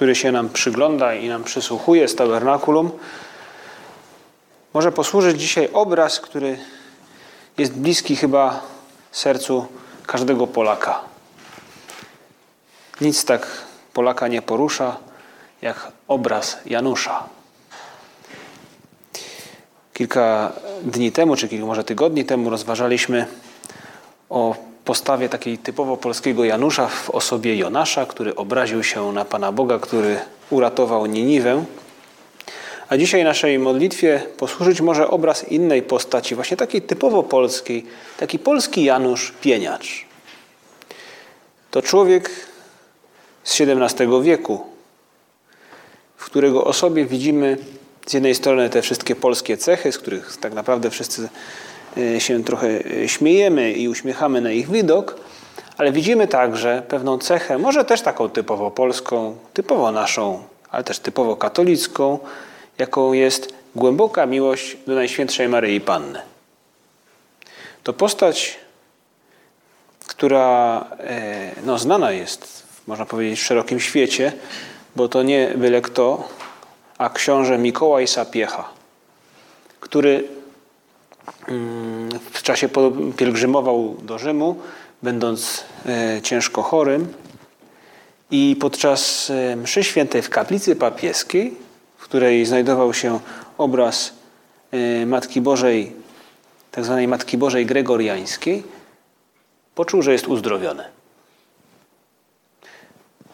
który się nam przygląda i nam przysłuchuje z tabernakulum, może posłużyć dzisiaj obraz, który jest bliski chyba sercu każdego Polaka. Nic tak Polaka nie porusza, jak obraz Janusza. Kilka dni temu, czy kilka może tygodni temu rozważaliśmy o postawie takiej typowo polskiego Janusza w osobie Jonasza, który obraził się na Pana Boga, który uratował Niniwę. A dzisiaj naszej modlitwie posłużyć może obraz innej postaci, właśnie takiej typowo polskiej, taki polski Janusz Pieniacz. To człowiek z XVII wieku, w którego osobie widzimy z jednej strony te wszystkie polskie cechy, z których tak naprawdę wszyscy się trochę śmiejemy i uśmiechamy na ich widok, ale widzimy także pewną cechę, może też taką typowo polską, typowo naszą, ale też typowo katolicką, jaką jest głęboka miłość do Najświętszej Maryi Panny. To postać, która no, znana jest, można powiedzieć, w szerokim świecie, bo to nie byle kto, a książę Mikołaj Sapiecha, który w czasie pielgrzymował do Rzymu, będąc ciężko chorym i podczas mszy świętej w kaplicy papieskiej, w której znajdował się obraz Matki Bożej, tak zwanej Matki Bożej Gregoriańskiej, poczuł, że jest uzdrowiony.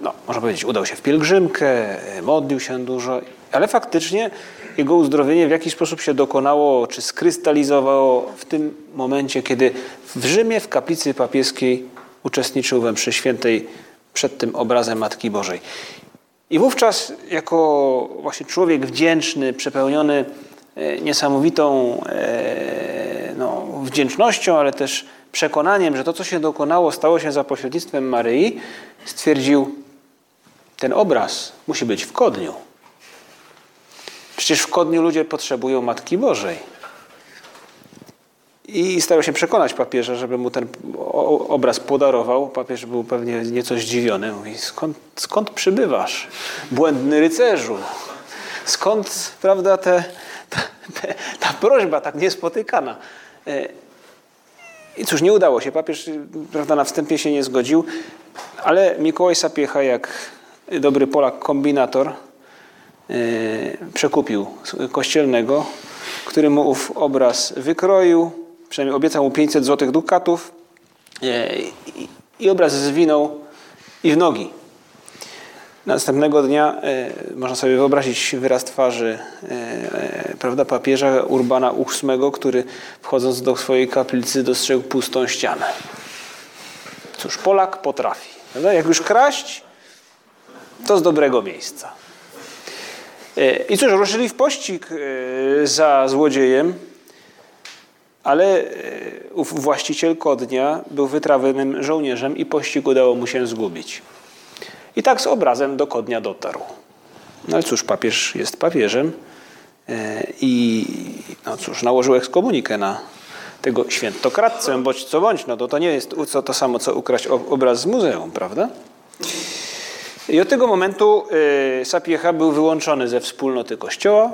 No, można powiedzieć, udał się w pielgrzymkę, modlił się dużo, ale faktycznie jego uzdrowienie w jakiś sposób się dokonało, czy skrystalizowało w tym momencie, kiedy w Rzymie, w kaplicy papieskiej uczestniczył we mszy świętej przed tym obrazem Matki Bożej. I wówczas jako właśnie człowiek wdzięczny, przepełniony niesamowitą no, wdzięcznością, ale też przekonaniem, że to, co się dokonało, stało się za pośrednictwem Maryi, stwierdził, ten obraz musi być w Kodniu. Przecież w Kodniu ludzie potrzebują Matki Bożej. I starał się przekonać papieża, żeby mu ten obraz podarował. Papież był pewnie nieco zdziwiony. Mówi, skąd, skąd przybywasz, błędny rycerzu? Skąd, prawda, te, ta, te, ta prośba tak niespotykana? I cóż, nie udało się. Papież, prawda, na wstępie się nie zgodził, ale Mikołaj Sapiecha, jak dobry Polak, kombinator, przekupił kościelnego, który mu ów obraz wykroił, przynajmniej obiecał mu 500 złotych dukatów i obraz zwinął i w nogi. Następnego dnia można sobie wyobrazić wyraz twarzy prawda, papieża Urbana VIII, który wchodząc do swojej kaplicy dostrzegł pustą ścianę. Cóż, Polak potrafi. Prawda? Jak już kraść, to z dobrego miejsca. I cóż, ruszyli w pościg za złodziejem, ale ów właściciel Kodnia był wytrawionym żołnierzem i pościg udało mu się zgubić. I tak z obrazem do Kodnia dotarł. No ale cóż, papież jest papieżem i no cóż, nałożył ekskomunikę na tego świętokradcę, bądź co bądź, no to, to nie jest to samo, co ukraść obraz z muzeum, prawda? I od tego momentu y, Sapiecha był wyłączony ze wspólnoty kościoła,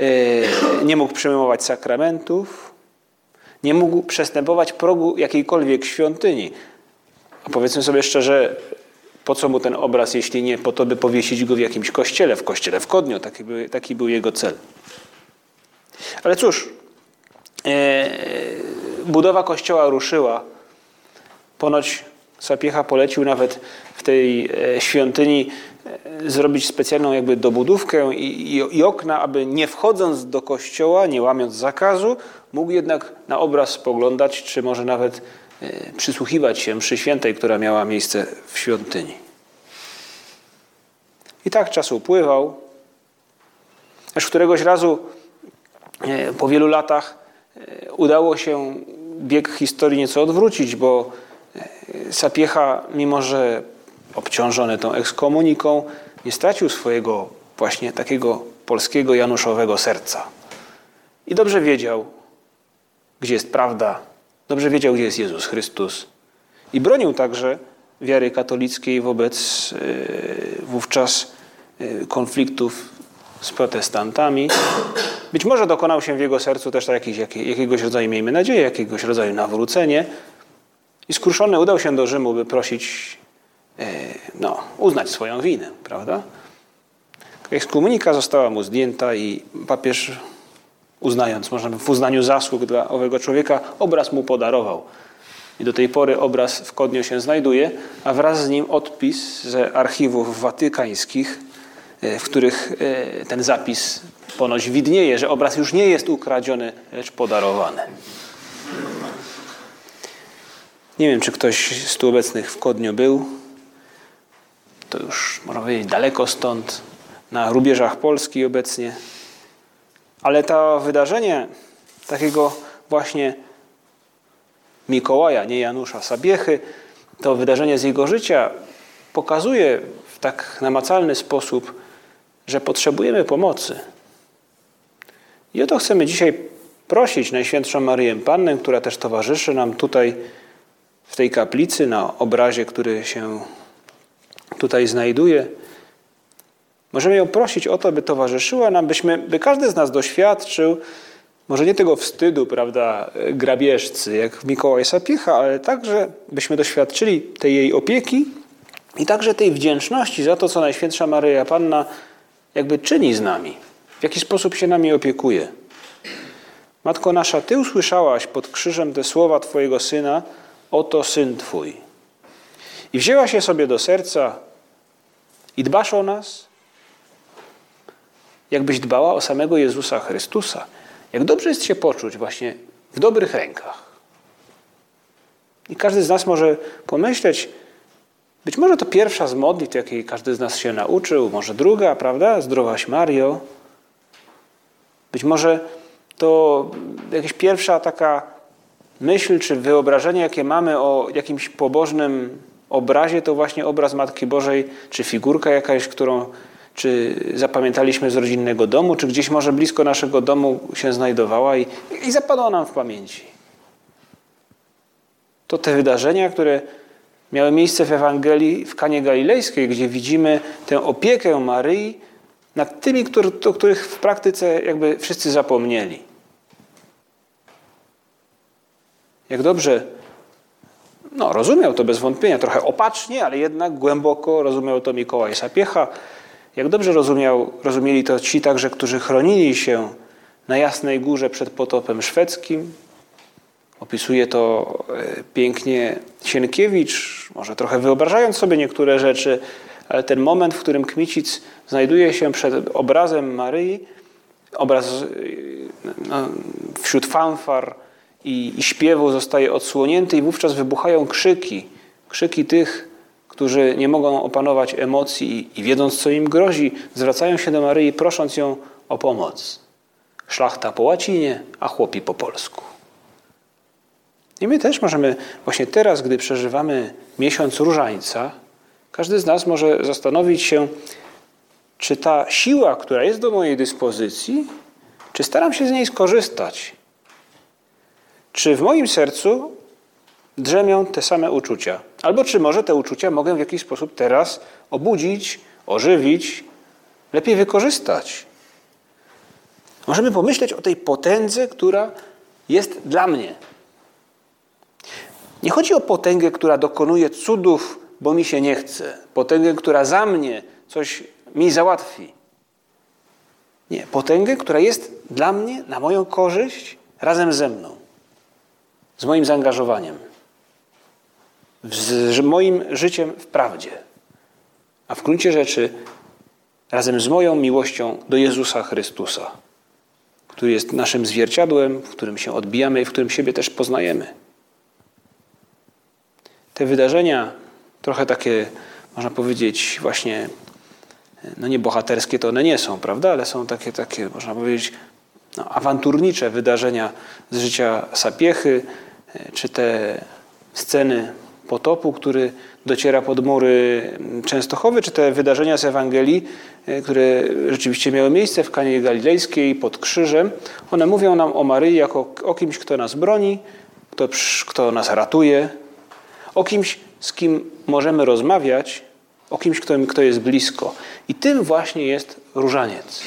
y, nie mógł przyjmować sakramentów, nie mógł przestępować progu jakiejkolwiek świątyni. A powiedzmy sobie szczerze, po co mu ten obraz, jeśli nie po to, by powiesić go w jakimś kościele, w kościele w Kodniu. Taki był, taki był jego cel. Ale cóż, e, budowa kościoła ruszyła. Ponoć Sapiecha polecił nawet w tej świątyni zrobić specjalną jakby dobudówkę i, i, i, okna, aby nie wchodząc do kościoła, nie łamiąc zakazu, mógł jednak na obraz spoglądać, czy może nawet przysłuchiwać się mszy świętej, która miała miejsce w świątyni. I tak czas upływał, aż któregoś razu e, po wielu latach e, udało się bieg historii nieco odwrócić, bo e, Sapiecha, mimo że obciążony tą ekskomuniką, nie stracił swojego właśnie takiego polskiego januszowego serca. I dobrze wiedział, gdzie jest prawda, dobrze wiedział, gdzie jest Jezus Chrystus. I bronił także wiary katolickiej wobec wówczas konfliktów z protestantami. Być może dokonał się w jego sercu też jakiś, jakiegoś rodzaju, miejmy nadzieję, jakiegoś rodzaju nawrócenie. I skruszony udał się do Rzymu, by prosić, e, no, uznać swoją winę, prawda? Ekskomunika została mu zdjęta i papież, uznając, można by w uznaniu zasług dla owego człowieka, obraz mu podarował. I do tej pory obraz w Kodniu się znajduje, a wraz z nim odpis ze archiwów watykańskich, E, w których e, ten zapis ponoć widnieje, że obraz już nie jest ukradziony, lecz podarowany. Nie wiem, czy ktoś z tu obecnych w Kodniu był. To już, można powiedzieć, daleko stąd, na rubieżach Polski obecnie. Ale to wydarzenie takiego właśnie Mikołaja, nie Janusza Sabiechy, to wydarzenie z jego życia pokazuje w tak namacalny sposób, że potrzebujemy pomocy. I o to chcemy dzisiaj prosić Najświętszą Maryję Pannę, która też towarzyszy nam tutaj w tej kaplicy na obrazie, który się tutaj znajduje. Możemy ją prosić o to, by towarzyszyła nam, byśmy, by każdy z nas doświadczył może nie tego wstydu, prawda, grabieżcy, jak Mikołaj Sapiecha, ale także byśmy doświadczyli tej jej opieki i także tej wdzięczności za to, co Najświętsza Maryja Panna jakby czyni z nami, w jaki sposób się nami opiekuje. Matko nasza, Ty usłyszałaś pod krzyżem te słowa Twojego Syna, oto Syn Twój. I wzięłaś je sobie do serca i dbasz o nas, jakbyś dbała o samego Jezusa Chrystusa. Jak dobrze jest się poczuć właśnie w dobrych rękach. I każdy z nas może pomyśleć, być może to pierwsza z modlitw, jakiej każdy z nas się nauczył, może druga, prawda? Zdrowaś Mario. Być może to jakaś pierwsza taka myśl czy wyobrażenie, jakie mamy o jakimś pobożnym obrazie, to właśnie obraz Matki Bożej, czy figurka jakaś, którą czy zapamiętaliśmy z rodzinnego domu, czy gdzieś może blisko naszego domu się znajdowała i, i zapadła nam w pamięci. To te wydarzenia, które miały miejsce w Ewangelii w Kanie Galilejskiej, gdzie widzimy tę opiekę Maryi nad tymi, o których w praktyce jakby wszyscy zapomnieli. Jak dobrze no, rozumiał to bez wątpienia, trochę opacznie, ale jednak głęboko rozumiał to Mikołaj Sapiecha. Jak dobrze rozumiał, rozumieli to ci także, którzy chronili się na Jasnej Górze przed potopem szwedzkim, Opisuje to e, pięknie Sienkiewicz, może trochę wyobrażając sobie niektóre rzeczy, ale ten moment, w którym Kmicic znajduje się przed obrazem Maryi, obraz e, no, wśród fanfar i, i śpiewu zostaje odsłonięty i wówczas wybuchają krzyki. Krzyki tych, którzy nie mogą opanować emocji i wiedząc, co im grozi, zwracają się do Maryi, prosząc ją o pomoc. Szlachta po łacinie, a chłopi po polsku. I my też możemy właśnie teraz, gdy przeżywamy miesiąc różańca, każdy z nas może zastanowić się, czy ta siła, która jest do mojej dyspozycji, czy staram się z niej skorzystać? Czy w moim sercu drzemią te same uczucia? Albo czy może te uczucia mogę w jakiś sposób teraz obudzić, ożywić, lepiej wykorzystać? Możemy pomyśleć o tej potędze, która jest dla mnie, nie chodzi o potęgę, która dokonuje cudów, bo mi się nie chce. Potęgę, która za mnie coś mi załatwi. Nie, potęgę, która jest dla mnie, na moją korzyść, razem ze mną. Z moim zaangażowaniem. Z moim życiem w prawdzie. A w gruncie rzeczy razem z moją miłością do Jezusa Chrystusa, który jest naszym zwierciadłem, w którym się odbijamy i w którym siebie też poznajemy te wydarzenia, trochę takie, można powiedzieć, właśnie no nie bohaterskie to one nie są, prawda? Ale są takie, takie można powiedzieć, no, awanturnicze wydarzenia z życia Sapiechy, czy te sceny potopu, który dociera pod mury Częstochowy, czy te wydarzenia z Ewangelii, które rzeczywiście miały miejsce w Kanie Galilejskiej pod krzyżem, one mówią nam o Maryi jako o kimś, kto nas broni, kto, kto nas ratuje, o kimś, z kim możemy rozmawiać, o kimś, kto, kto jest blisko. I tym właśnie jest różaniec.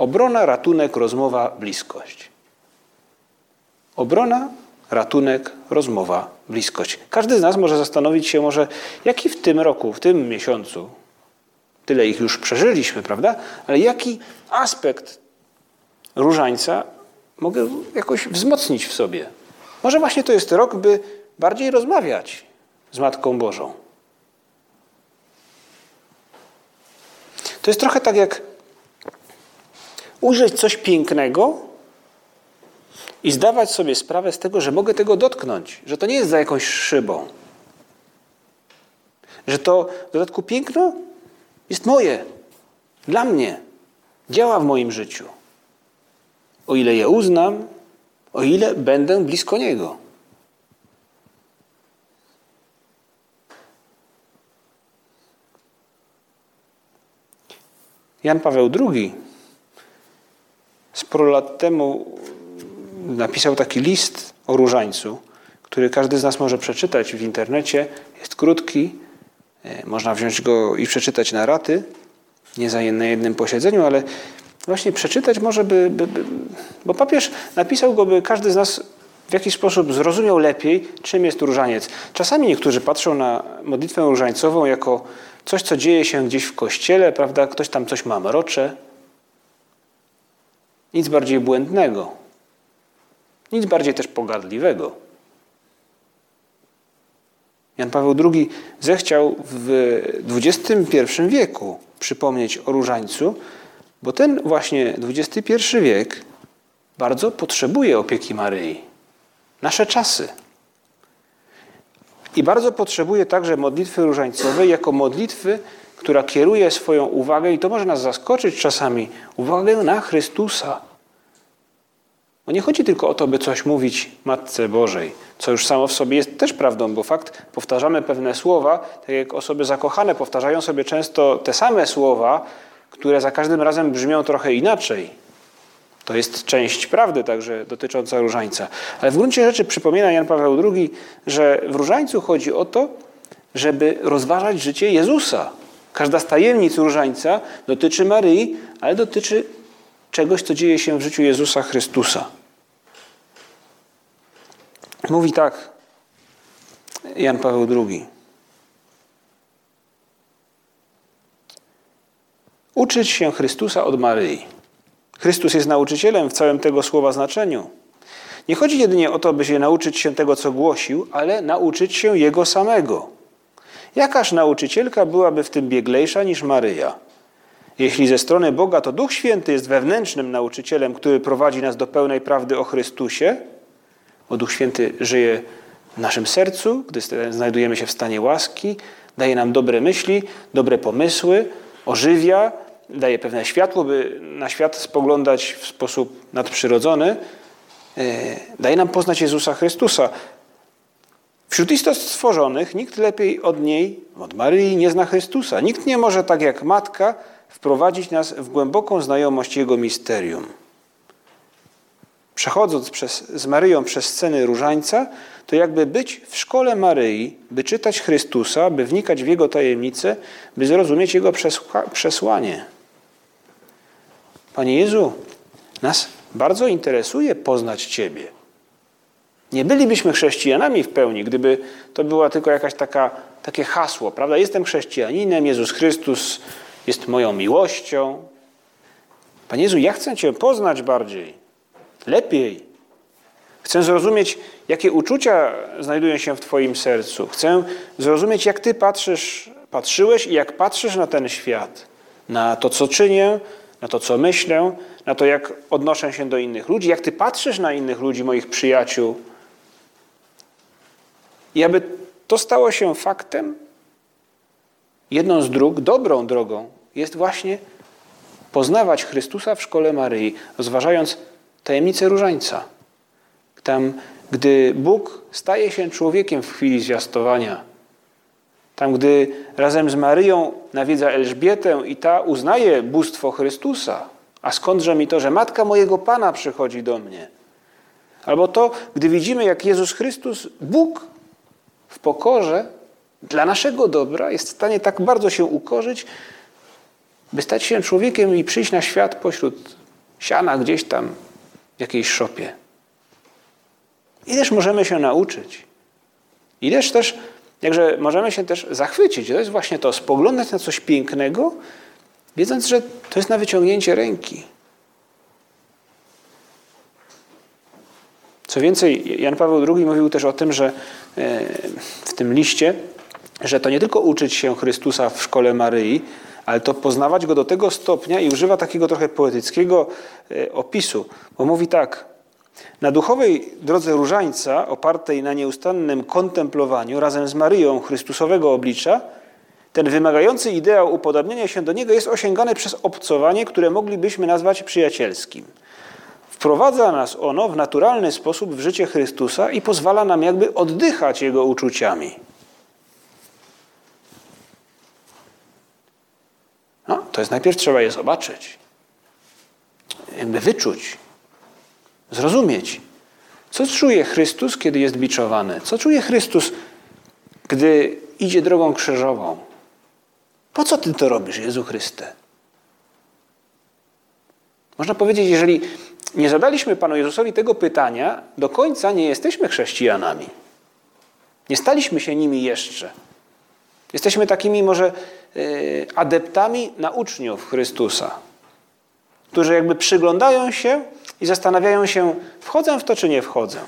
Obrona, ratunek, rozmowa, bliskość. Obrona, ratunek, rozmowa, bliskość. Każdy z nas może zastanowić się, może jaki w tym roku, w tym miesiącu, tyle ich już przeżyliśmy, prawda? Ale jaki aspekt różańca mogę jakoś wzmocnić w sobie? Może właśnie to jest rok, by bardziej rozmawiać z Matką Bożą. To jest trochę tak jak ujrzeć coś pięknego i zdawać sobie sprawę z tego, że mogę tego dotknąć, że to nie jest za jakąś szybą. Że to w dodatku piękno jest moje, dla mnie, działa w moim życiu. O ile je uznam, o ile będę blisko Niego. Jan Paweł II sporo lat temu napisał taki list o różańcu, który każdy z nas może przeczytać w internecie. Jest krótki, e, można wziąć go i przeczytać na raty, nie za na jednym posiedzeniu, ale właśnie przeczytać może, by, by, by, bo papież napisał go, by każdy z nas w jakiś sposób zrozumiał lepiej, czym jest różaniec. Czasami niektórzy patrzą na modlitwę różańcową jako coś, co dzieje się gdzieś w kościele, prawda? Ktoś tam coś ma mrocze. Nic bardziej błędnego. Nic bardziej też pogardliwego. Jan Paweł II zechciał w XXI wieku przypomnieć o różańcu, bo ten właśnie XXI wiek bardzo potrzebuje opieki Maryi. Nasze czasy. I bardzo potrzebuje także modlitwy różańcowej jako modlitwy, która kieruje swoją uwagę, i to może nas zaskoczyć czasami, uwagę na Chrystusa. Bo nie chodzi tylko o to, by coś mówić Matce Bożej, co już samo w sobie jest też prawdą, bo fakt, powtarzamy pewne słowa, tak jak osoby zakochane powtarzają sobie często te same słowa, które za każdym razem brzmią trochę inaczej. To jest część prawdy także dotycząca różańca. Ale w gruncie rzeczy przypomina Jan Paweł II, że w różańcu chodzi o to, żeby rozważać życie Jezusa. Każda z tajemnic różańca dotyczy Maryi, ale dotyczy czegoś, co dzieje się w życiu Jezusa Chrystusa. Mówi tak Jan Paweł II. Uczyć się Chrystusa od Maryi. Chrystus jest nauczycielem w całym tego słowa znaczeniu. Nie chodzi jedynie o to, by się nauczyć się tego, co głosił, ale nauczyć się Jego samego. Jakaż nauczycielka byłaby w tym bieglejsza niż Maryja? Jeśli ze strony Boga to Duch Święty jest wewnętrznym nauczycielem, który prowadzi nas do pełnej prawdy o Chrystusie, bo Duch Święty żyje w naszym sercu, gdy znajdujemy się w stanie łaski, daje nam dobre myśli, dobre pomysły, ożywia, daje pewne światło, by na świat spoglądać w sposób nadprzyrodzony, e, daje nam poznać Jezusa Chrystusa. Wśród istot stworzonych nikt lepiej od niej, od Maryi, nie zna Chrystusa. Nikt nie może tak jak matka wprowadzić nas w głęboką znajomość Jego misterium. Przechodząc przez, z Maryją przez sceny różańca, to jakby być w szkole Maryi, by czytać Chrystusa, by wnikać w Jego tajemnice, by zrozumieć Jego przesłanie. Panie Jezu, nas bardzo interesuje poznać Ciebie. Nie bylibyśmy chrześcijanami w pełni, gdyby to była tylko jakaś taka, takie hasło, prawda? Jestem chrześcijaninem, Jezus Chrystus jest moją miłością. Panie Jezu, ja chcę Cię poznać bardziej, lepiej. Chcę zrozumieć, jakie uczucia znajdują się w Twoim sercu. Chcę zrozumieć, jak Ty patrzysz, patrzyłeś i jak patrzysz na ten świat, na to, co czynię, na to, co myślę, na to, jak odnoszę się do innych ludzi, jak Ty patrzysz na innych ludzi, moich przyjaciół. I aby to stało się faktem, jedną z dróg, dobrą drogą, jest właśnie poznawać Chrystusa w szkole Maryi, rozważając tajemnicę różańca. Tam, gdy Bóg staje się człowiekiem w chwili zwiastowania, tam, gdy razem z Maryją nawiedza Elżbietę i ta uznaje bóstwo Chrystusa, a skądże mi to, że matka mojego Pana przychodzi do mnie? Albo to, gdy widzimy, jak Jezus Chrystus, Bóg w pokorze dla naszego dobra jest w stanie tak bardzo się ukorzyć, by stać się człowiekiem i przyjść na świat pośród siana gdzieś tam w jakiejś szopie. Ileż możemy się nauczyć? Ileż też, jakże możemy się też zachwycić. To jest właśnie to, spoglądać na coś pięknego, wiedząc, że to jest na wyciągnięcie ręki. Co więcej, Jan Paweł II mówił też o tym, że e, w tym liście, że to nie tylko uczyć się Chrystusa w szkole Maryi, ale to poznawać go do tego stopnia i używa takiego trochę poetyckiego e, opisu, bo mówi tak. Na duchowej drodze różańca, opartej na nieustannym kontemplowaniu razem z Maryją Chrystusowego oblicza, ten wymagający ideał upodobnienia się do niego jest osiągany przez obcowanie, które moglibyśmy nazwać przyjacielskim. Wprowadza nas ono w naturalny sposób w życie Chrystusa i pozwala nam jakby oddychać Jego uczuciami. No, to jest najpierw trzeba je zobaczyć, jakby wyczuć, zrozumieć, co czuje Chrystus, kiedy jest biczowany, co czuje Chrystus, gdy idzie drogą krzyżową. Po co ty to robisz, Jezu Chryste? Można powiedzieć, jeżeli nie zadaliśmy Panu Jezusowi tego pytania, do końca nie jesteśmy chrześcijanami. Nie staliśmy się nimi jeszcze. Jesteśmy takimi może y, adeptami na uczniów Chrystusa, którzy jakby przyglądają się i zastanawiają się, wchodzę w to czy nie wchodzę.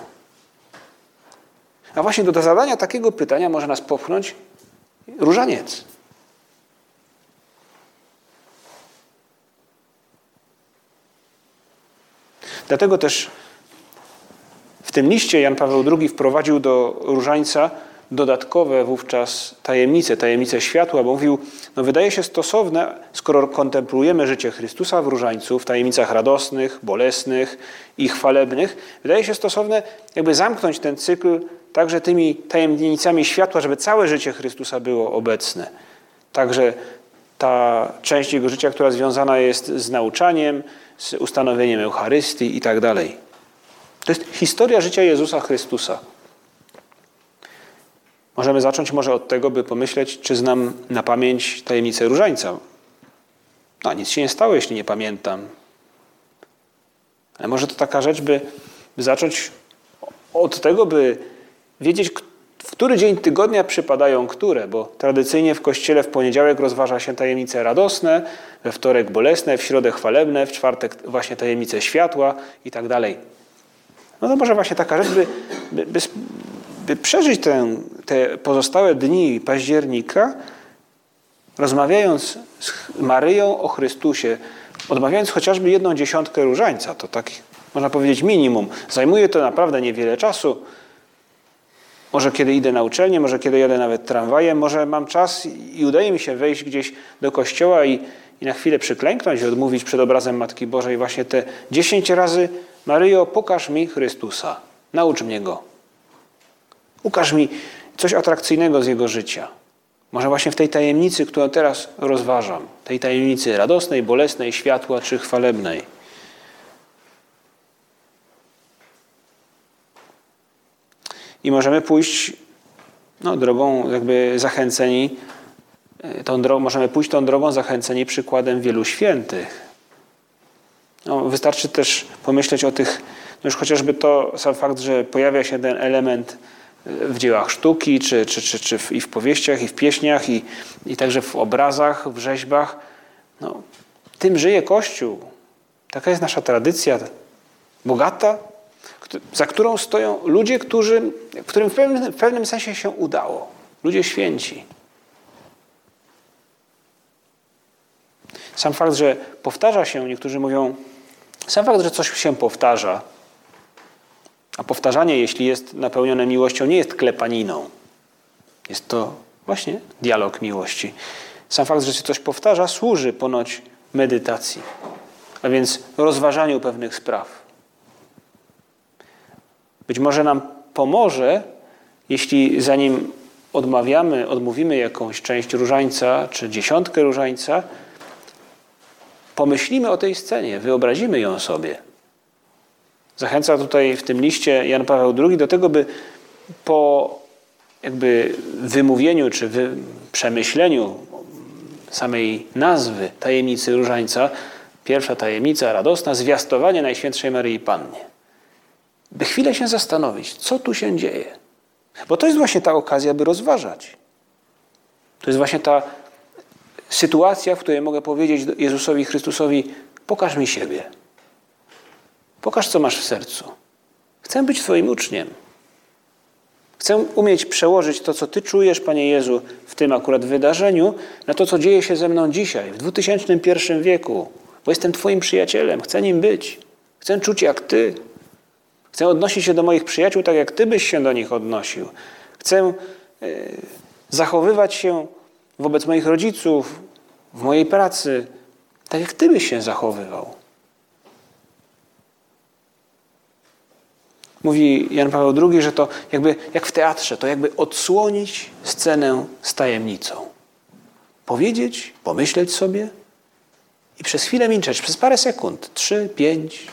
A właśnie do zadania takiego pytania może nas popchnąć różaniec. Dlatego też w tym liście Jan Paweł II wprowadził do różańca dodatkowe wówczas tajemnice, tajemnice światła, bo mówił, no wydaje się stosowne, skoro kontemplujemy życie Chrystusa w różańcu, w tajemnicach radosnych, bolesnych i chwalebnych, wydaje się stosowne jakby zamknąć ten cykl także tymi tajemnicami światła, żeby całe życie Chrystusa było obecne. Także ta część Jego życia, która związana jest z nauczaniem, z ustanowieniem Eucharystii i tak dalej. To jest historia życia Jezusa Chrystusa. Możemy zacząć może od tego, by pomyśleć, czy znam na pamięć tajemnicę różańca. No, nic się nie stało, jeśli nie pamiętam. Ale może to taka rzecz, by, zacząć od tego, by wiedzieć, który dzień tygodnia przypadają które, bo tradycyjnie w kościele w poniedziałek rozważa się tajemnice radosne, we wtorek bolesne, w środę chwalebne, w czwartek właśnie tajemnice światła i tak dalej. No to może właśnie taka rzecz, by, by, by, by przeżyć ten, te pozostałe dni października, rozmawiając z Maryją o Chrystusie, odmawiając chociażby jedną dziesiątkę różańca, to tak można powiedzieć minimum. Zajmuje to naprawdę niewiele czasu, może kiedy idę na uczelnię, może kiedy jadę nawet tramwajem, może mam czas i udaje mi się wejść gdzieś do kościoła i, i na chwilę przyklęknąć i odmówić przed obrazem Matki Bożej właśnie te dziesięć razy Maryjo, pokaż mi Chrystusa, naucz mnie Go. Ukaż mi coś atrakcyjnego z Jego życia. Może właśnie w tej tajemnicy, którą teraz rozważam, tej tajemnicy radosnej, bolesnej, światła czy chwalebnej. I możemy pójść no, drogą jakby zachęceni, e, tą drogą, możemy pójść tą drogą zachęceni przykładem wielu świętych. No, wystarczy też pomyśleć o tych, no już chociażby to sam fakt, że pojawia się ten element e, w dziełach sztuki, czy, czy, czy, czy w, i w powieściach, i w pieśniach, i, i także w obrazach, w rzeźbach. No, tym żyje Kościół. Taka jest nasza tradycja, bogata, za którą stoją ludzie, którzy, którym w pewnym, w pewnym sensie się udało. Ludzie święci. Sam fakt, że powtarza się, niektórzy mówią, sam fakt, że coś się powtarza, a powtarzanie, jeśli jest napełnione miłością, nie jest klepaniną. Jest to właśnie dialog miłości. Sam fakt, że się coś powtarza, służy ponoć medytacji, a więc rozważaniu pewnych spraw. Być może nam pomoże, jeśli zanim odmawiamy, odmówimy jakąś część różańca czy dziesiątkę różańca, pomyślimy o tej scenie, wyobrazimy ją sobie. Zachęca tutaj w tym liście Jan Paweł II do tego, by po jakby wymówieniu czy wy, przemyśleniu samej nazwy tajemnicy różańca, pierwsza tajemnica radosna, zwiastowanie Najświętszej Maryi Pannie. By chwilę się zastanowić, co tu się dzieje. Bo to jest właśnie ta okazja, by rozważać. To jest właśnie ta sytuacja, w której mogę powiedzieć Jezusowi Chrystusowi: Pokaż mi siebie. Pokaż, co masz w sercu. Chcę być Twoim uczniem. Chcę umieć przełożyć to, co Ty czujesz, Panie Jezu, w tym akurat wydarzeniu, na to, co dzieje się ze mną dzisiaj, w 2001 wieku, bo jestem Twoim przyjacielem, chcę nim być. Chcę czuć jak Ty. Chcę odnosić się do moich przyjaciół tak, jak Ty byś się do nich odnosił. Chcę y, zachowywać się wobec moich rodziców, w mojej pracy, tak jak Ty byś się zachowywał. Mówi Jan Paweł II, że to jakby jak w teatrze, to jakby odsłonić scenę z tajemnicą. Powiedzieć, pomyśleć sobie i przez chwilę milczeć, przez parę sekund, trzy, pięć.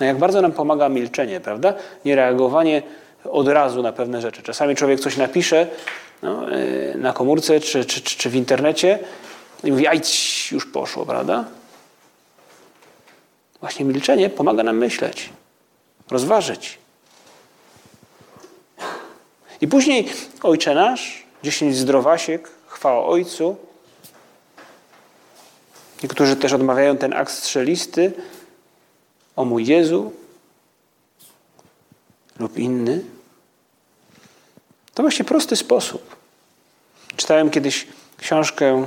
No jak bardzo nam pomaga milczenie, prawda? Nie reagowanie od razu na pewne rzeczy. Czasami człowiek coś napisze no, e, na komórce czy, czy, czy w internecie i mówi, aj, już poszło, prawda? Właśnie milczenie pomaga nam myśleć, rozważyć. I później Ojcze Nasz, dziesięć zdrowasiek, chwała Ojcu. Niektórzy też odmawiają ten akt strzelisty o mój Jezu lub inny. To właśnie prosty sposób. Czytałem kiedyś książkę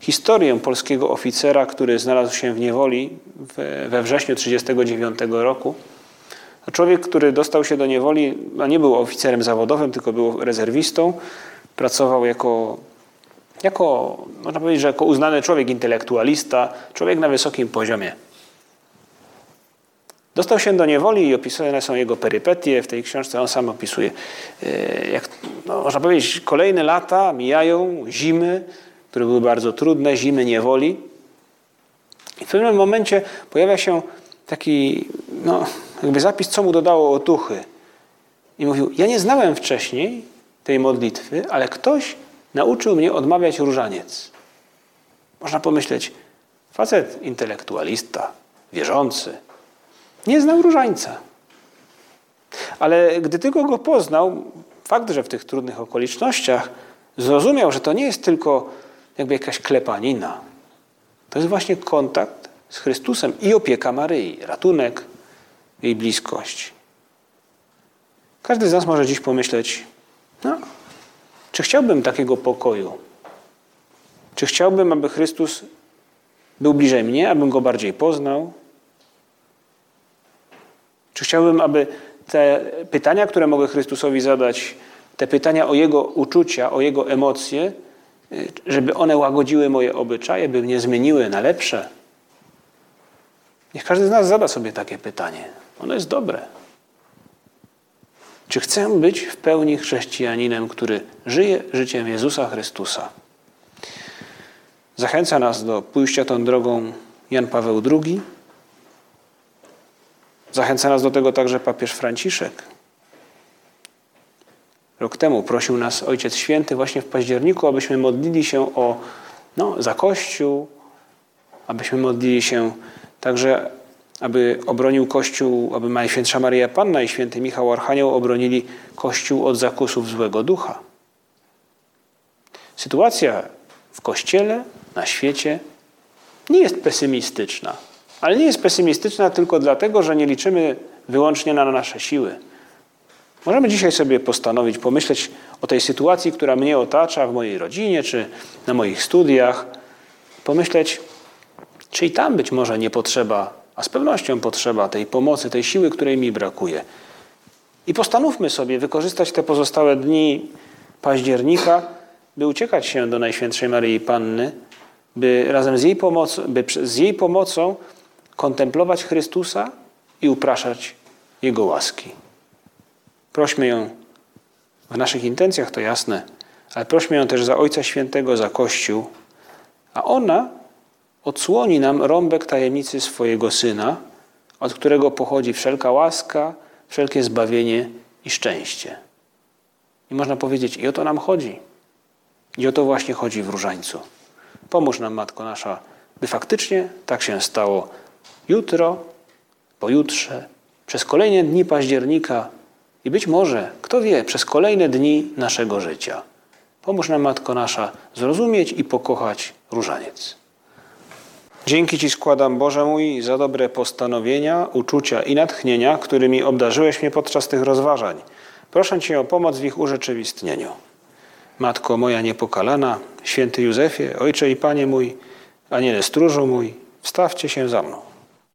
historię polskiego oficera, który znalazł się w niewoli we wrześniu 1939 roku. Człowiek, który dostał się do niewoli, a nie był oficerem zawodowym, tylko był rezerwistą, pracował jako, jako, można powiedzieć, że jako uznany człowiek intelektualista, człowiek na wysokim poziomie. Dostał się do niewoli i opisane są jego perypetie. W tej książce on sam opisuje, e, jak, no, można powiedzieć, kolejne lata mijają, zimy, które były bardzo trudne, zimy niewoli. I w pewnym momencie pojawia się taki no, jakby zapis, co mu dodało otuchy. I mówił, ja nie znałem wcześniej tej modlitwy, ale ktoś nauczył mnie odmawiać różaniec. Można pomyśleć, facet intelektualista, wierzący, nie znał różańca. Ale gdy tylko go poznał, fakt, że w tych trudnych okolicznościach zrozumiał, że to nie jest tylko jakby jakaś klepanina. To jest właśnie kontakt z Chrystusem i opieka Maryi, ratunek, jej bliskość. Każdy z nas może dziś pomyśleć, no, czy chciałbym takiego pokoju? Czy chciałbym, aby Chrystus był bliżej mnie, abym go bardziej poznał? Czy chciałbym, aby te pytania, które mogę Chrystusowi zadać, te pytania o Jego uczucia, o Jego emocje, żeby one łagodziły moje obyczaje, by mnie zmieniły na lepsze? Niech każdy z nas zada sobie takie pytanie. Ono jest dobre. Czy chcę być w pełni chrześcijaninem, który żyje życiem Jezusa Chrystusa? Zachęca nas do pójścia tą drogą Jan Paweł II. Zachęca nas do tego także papież Franciszek. Rok temu prosił nas Ojciec Święty właśnie w październiku, abyśmy modlili się o, no, za Kościół, abyśmy modlili się także, aby obronił Kościół, aby Najświętsza Maria Panna i Święty Michał Archanioł obronili Kościół od zakusów złego ducha. Sytuacja w Kościele, na świecie nie jest pesymistyczna. Ale nie jest pesymistyczna tylko dlatego, że nie liczymy wyłącznie na nasze siły. Możemy dzisiaj sobie postanowić, pomyśleć o tej sytuacji, która mnie otacza w mojej rodzinie czy na moich studiach. Pomyśleć, czy i tam być może nie potrzeba, a z pewnością potrzeba tej pomocy, tej siły, której mi brakuje. I postanówmy sobie wykorzystać te pozostałe dni października, by uciekać się do Najświętszej Maryi Panny, by razem z jej pomocą, by z jej pomocą kontemplować Chrystusa i upraszać Jego łaski. Prośmy ją w naszych intencjach, to jasne, ale prośmy ją też za Ojca Świętego, za Kościół, a ona odsłoni nam rąbek tajemnicy swojego Syna, od którego pochodzi wszelka łaska, wszelkie zbawienie i szczęście. I można powiedzieć, i o to nam chodzi. I o to właśnie chodzi w różańcu. Pomóż nam, Matko Nasza, by faktycznie tak się stało jutro, pojutrze, przez kolejne dni października i być może, kto wie, przez kolejne dni naszego życia. Pomóż nam, Matko Nasza, zrozumieć i pokochać różaniec. Dzięki Ci składam, Boże mój, za dobre postanowienia, uczucia i natchnienia, którymi obdarzyłeś mnie podczas tych rozważań. Proszę Cię o pomoc w ich urzeczywistnieniu. Matko moja niepokalana, święty Józefie, Ojcze i Panie mój, Aniele stróżu mój, wstawcie się za mną.